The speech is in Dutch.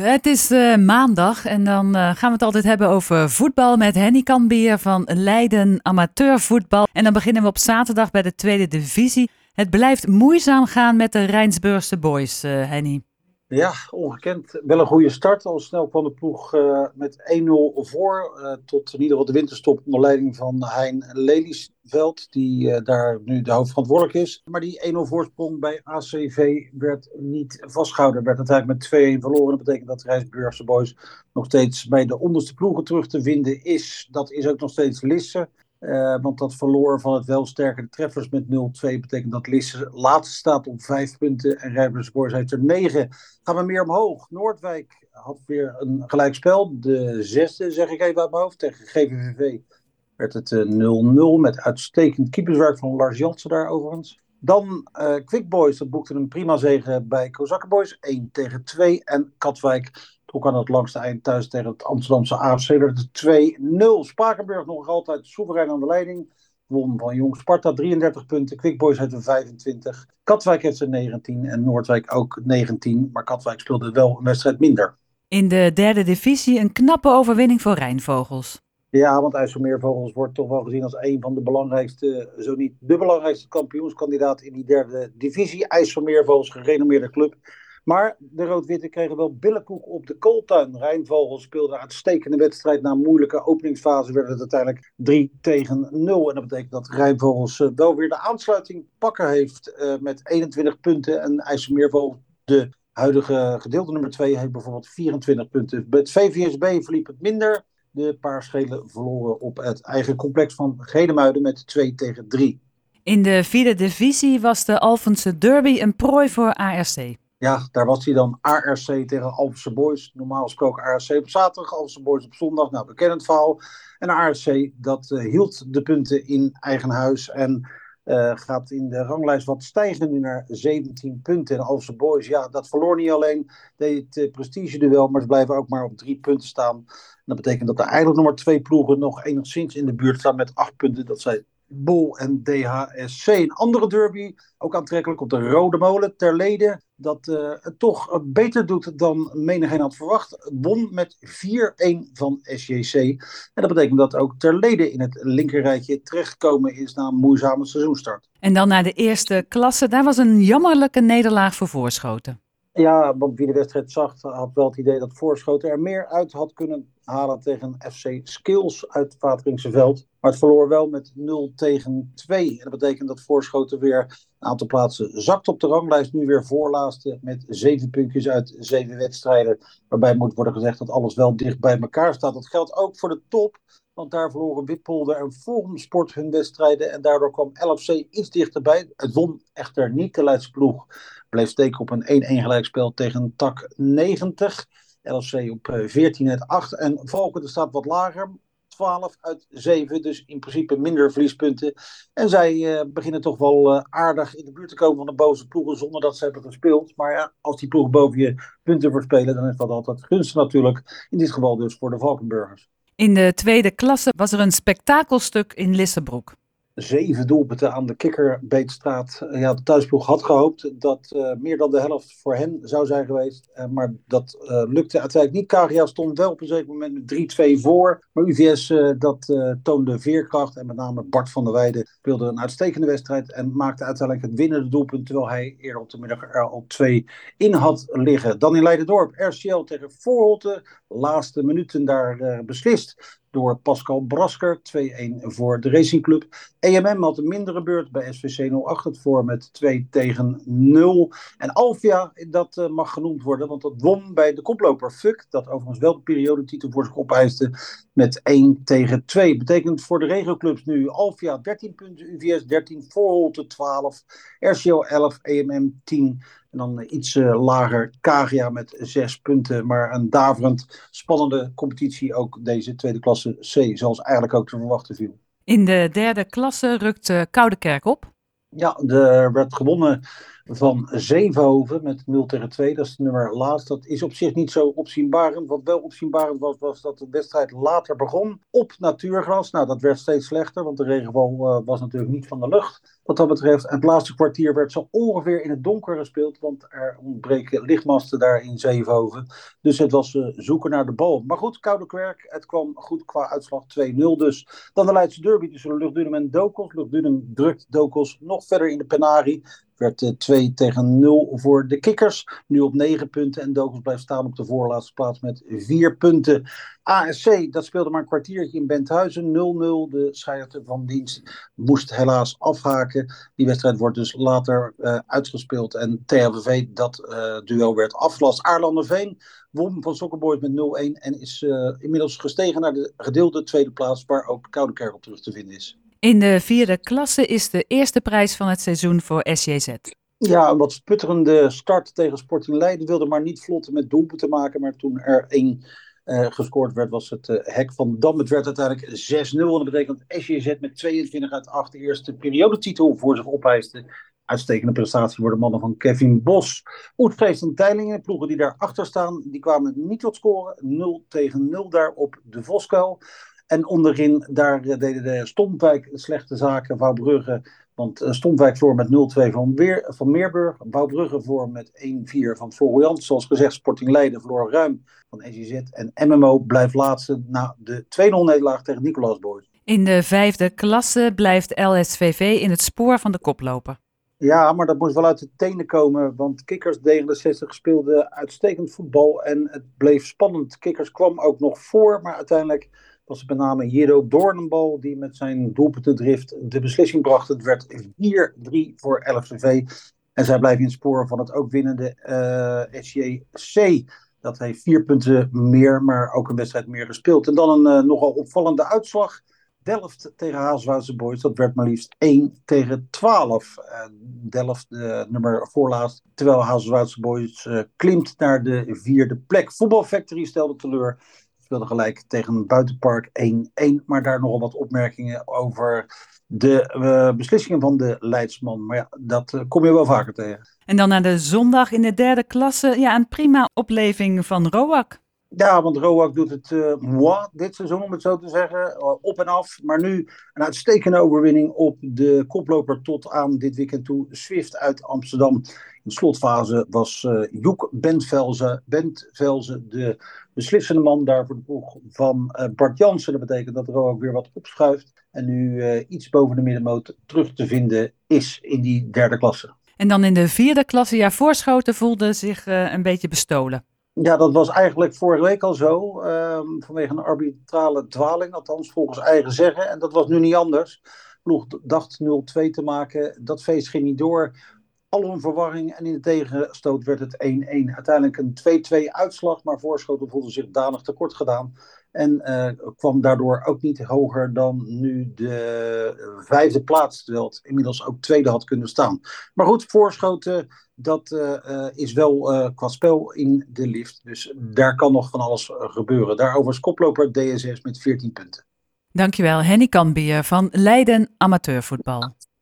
Het is uh, maandag en dan uh, gaan we het altijd hebben over voetbal met Henny Kambier van Leiden Amateurvoetbal. En dan beginnen we op zaterdag bij de tweede divisie. Het blijft moeizaam gaan met de Rijnsburgse boys, uh, Henny. Ja, ongekend. Wel een goede start. Al snel kwam de ploeg uh, met 1-0 voor. Uh, tot in ieder geval de winterstop onder leiding van Hein Leliesveld. Die uh, daar nu de hoofdverantwoordelijk is. Maar die 1-0 voorsprong bij ACV werd niet vastgehouden. Werd uiteindelijk met 2-1 verloren. Dat betekent dat Rijsburgse Boys nog steeds bij de onderste ploegen terug te vinden is. Dat is ook nog steeds Lisse. Uh, want dat verloor van het wel sterke treffers met 0-2 betekent dat Lisse laatste staat op 5 punten en Rijbersboors heeft er 9. Gaan we meer omhoog. Noordwijk had weer een gelijkspel. De zesde, zeg ik even uit mijn hoofd, tegen GVVV werd het 0-0 uh, met uitstekend keeperswerk van Lars Jansen daar overigens. Dan uh, Quick Boys, dat boekte een prima zege bij Kozakkenboys, 1 tegen 2. En Katwijk trok aan het langste eind thuis tegen het Amsterdamse AFC. werd het 2-0. Spakenburg nog altijd soeverein aan de leiding. Won van Jong Sparta 33 punten. Quick Boys heeft er 25. Katwijk heeft er 19 en Noordwijk ook 19. Maar Katwijk speelde wel een wedstrijd minder. In de derde divisie een knappe overwinning voor Rijnvogels. Ja, want IJsselmeervogels wordt toch wel gezien als een van de belangrijkste, zo niet de belangrijkste kampioenskandidaat in die derde divisie. IJsselmeervogels, gerenommeerde club. Maar de Rood-Witte kregen wel billenkoek op de kooltuin. Rijnvogels speelde uitstekende wedstrijd. Na een moeilijke openingsfase werd het uiteindelijk 3 tegen 0. En dat betekent dat Rijnvogels wel weer de aansluiting pakken heeft uh, met 21 punten. En IJsselmeervogels, de huidige gedeelte nummer 2, heeft bijvoorbeeld 24 punten. Het VVSB verliep het minder. De paarschelen verloren op het eigen complex van Gedemuiden met 2 tegen 3. In de vierde divisie was de Alphense Derby een prooi voor ARC. Ja, daar was hij dan ARC tegen Alphense Boys. Normaal gesproken ARC op zaterdag, Alphense Boys op zondag. Nou, bekend het verhaal. En ARC, dat uh, hield de punten in eigen huis. En uh, gaat in de ranglijst wat stijgen nu naar 17 punten. En Alphense Boys, ja, dat verloor niet alleen. Deed het uh, prestige-duel, maar ze blijven ook maar op drie punten staan. En dat betekent dat er eigenlijk nog maar twee ploegen nog enigszins in de buurt staan met acht punten. Dat zijn Bol en DHSC. Een andere derby, ook aantrekkelijk op de Rode Molen, ter leden. Dat uh, het toch beter doet dan menigeen had verwacht. Won met 4-1 van SJC. En dat betekent dat ook ter leden in het linkerrijtje terechtgekomen is na een moeizame seizoenstart. En dan naar de eerste klasse. Daar was een jammerlijke nederlaag voor Voorschoten. Ja, want wie de wedstrijd zag, had wel het idee dat Voorschoten er meer uit had kunnen halen tegen FC Skills uit Wateringse Veld. Maar het verloor wel met 0 tegen 2. En dat betekent dat Voorschoten weer een aantal plaatsen zakt op de ranglijst. Nu weer voorlaatste met zeven puntjes uit zeven wedstrijden. Waarbij moet worden gezegd dat alles wel dicht bij elkaar staat. Dat geldt ook voor de top. Want daar verloren Wippolder en Forum Sport hun wedstrijden. En daardoor kwam LFC iets dichterbij. Het won echter niet. De Leidse ploeg bleef steken op een 1-1 gelijkspel tegen TAC 90. LFC op 14 uit 8. En Valken staat wat lager. 12 uit 7, dus in principe minder verliespunten. En zij uh, beginnen toch wel uh, aardig in de buurt te komen van de boze ploegen zonder dat ze hebben gespeeld. Maar ja, als die ploeg boven je punten verspelen, dan is dat altijd gunstig natuurlijk. In dit geval dus voor de Valkenburgers. In de tweede klasse was er een spektakelstuk in Lissabroek zeven doelpunten aan de Kikkerbeetstraat. Ja, de thuisploeg had gehoopt dat uh, meer dan de helft voor hen zou zijn geweest. Uh, maar dat lukte uiteindelijk niet. Karia stond wel op een zeker moment met 3-2 voor. Maar UVS dat toonde veerkracht. En met name Bart van der Weijden speelde een uitstekende wedstrijd. En maakte uiteindelijk het winnende doelpunt. Terwijl hij eerder op de middag er al twee in had liggen. Dan in Leidendorp. RCL tegen Voorholte. Laatste minuten daar beslist door Pascal Brasker. 2-1 voor de Racing Club. EMM had een mindere beurt bij SVC 08 het voor met 2 tegen 0. En Alvia, dat uh, mag genoemd worden, want dat won bij de koploper Fuck. Dat overigens wel de periodetitel voor zich opeiste met 1 tegen 2. Betekent voor de regioclubs nu Alvia 13 punten, UVS 13, Voorholte 12, RCO 11, EMM 10. En dan iets uh, lager Kagia met zes punten. Maar een daverend spannende competitie ook deze tweede klasse C. Zoals eigenlijk ook te verwachten viel. In de derde klasse rukt uh, Koudekerk op. Ja, er werd gewonnen van Zevenhoven met 0 tegen 2. Dat is de nummer laatst. Dat is op zich niet zo opzienbarend. Wat wel opzienbarend was, was dat de wedstrijd later begon op natuurgras. Nou, dat werd steeds slechter, want de regenval uh, was natuurlijk niet van de lucht. Wat dat betreft, het laatste kwartier werd zo ongeveer in het donker gespeeld, want er ontbreken lichtmasten daar in Zevenhoven. Dus het was uh, zoeken naar de bal. Maar goed, koude kwerk. Het kwam goed qua uitslag 2-0 dus. Dan de Leidse derby tussen Luchtdunem en Dokos. Luchtdunem drukt Dokos nog verder in de penari werd 2 eh, tegen 0 voor de Kikkers. Nu op 9 punten en Dokos blijft staan op de voorlaatste plaats met 4 punten. ASC, dat speelde maar een kwartiertje in Benthuizen. 0-0. De scheidsrechter van dienst moest helaas afhaken. Die wedstrijd wordt dus later uh, uitgespeeld. En THVV, dat uh, duel werd afgelast. Aarlanderveen won van Sokkerboys met 0-1 en is uh, inmiddels gestegen naar de gedeelde tweede plaats, waar ook Koude Kerkel terug te vinden is. In de vierde klasse is de eerste prijs van het seizoen voor SJZ. Ja, een wat sputterende start tegen Sporting Leiden. Wilde maar niet vlotten met doelpunten maken. Maar toen er één uh, gescoord werd, was het uh, hek van Dam. Het werd uiteindelijk 6-0. En dat betekent dat SJZ met 22 uit 8 de eerste periodetitel voor zich opeiste. Uitstekende prestatie voor de mannen van Kevin Bos. Oetfeest en Teilingen, ploegen die daarachter staan, die kwamen niet tot scoren. 0 tegen 0 daar op de Voskuil. En onderin, daar deden de Stompwijk slechte zaken. Wouwbrugge, want eh, Stompwijk voor met 0-2 van, Weer, van Meerburg. Wouwbrugge voor met 1-4 van Florian. Zoals gezegd, Sporting Leiden verloor ruim van EGZ. En MMO blijft laatste na de 2-0 nederlaag tegen Nicolaas Boys. In de vijfde klasse blijft LSVV in het spoor van de koploper. Ja, maar dat moest wel uit de tenen komen. Want Kikkers D66 speelde uitstekend voetbal. En het bleef spannend. Kikkers kwam ook nog voor. Maar uiteindelijk was het met name Jero Doornenbal die met zijn doelpuntendrift de beslissing bracht. Het werd 4-3 voor LFCV. En zij blijven in het spoor van het ook winnende eh, SJC. Dat heeft vier punten meer, maar ook een wedstrijd meer gespeeld. En dan een uh, nogal opvallende uitslag. Delft tegen Haaswoudse Boys. Dat werd maar liefst 1 tegen 12. Uh, eh, Delft, de nummer voorlaatst. Terwijl Haaswoudse Boys klimt naar de vierde plek. Voetbal Factory stelde teleur speelde gelijk tegen Buitenpark 1-1. Maar daar nogal wat opmerkingen over de uh, beslissingen van de Leidsman. Maar ja, dat kom je wel vaker tegen. En dan naar de zondag in de derde klasse. Ja, een prima opleving van Roak. Ja, want Roak doet het uh, dit seizoen, om het zo te zeggen. op en af. Maar nu een uitstekende overwinning op de koploper tot aan dit weekend toe. Swift uit Amsterdam. In de slotfase was uh, Joek Bentvelze, Bentvelze de beslissende man daar voor de van Bart Jansen. Dat betekent dat ook weer wat opschuift. En nu iets boven de middenmoot terug te vinden is in die derde klasse. En dan in de vierde klasse, ja, Voorschoten voelde zich een beetje bestolen. Ja, dat was eigenlijk vorige week al zo. Um, vanwege een arbitrale dwaling, althans volgens eigen zeggen. En dat was nu niet anders. Ploeg dacht 0-2 te maken. Dat feest ging niet door al verwarring en in de tegenstoot werd het 1-1. Uiteindelijk een 2-2 uitslag, maar Voorschoten voelde zich danig tekort gedaan. En uh, kwam daardoor ook niet hoger dan nu de vijfde plaats, terwijl het inmiddels ook tweede had kunnen staan. Maar goed, Voorschoten, dat uh, is wel qua spel in de lift. Dus daar kan nog van alles gebeuren. Daarover is koploper DSS met 14 punten. Dankjewel, Henny Kanbier van Leiden Amateurvoetbal.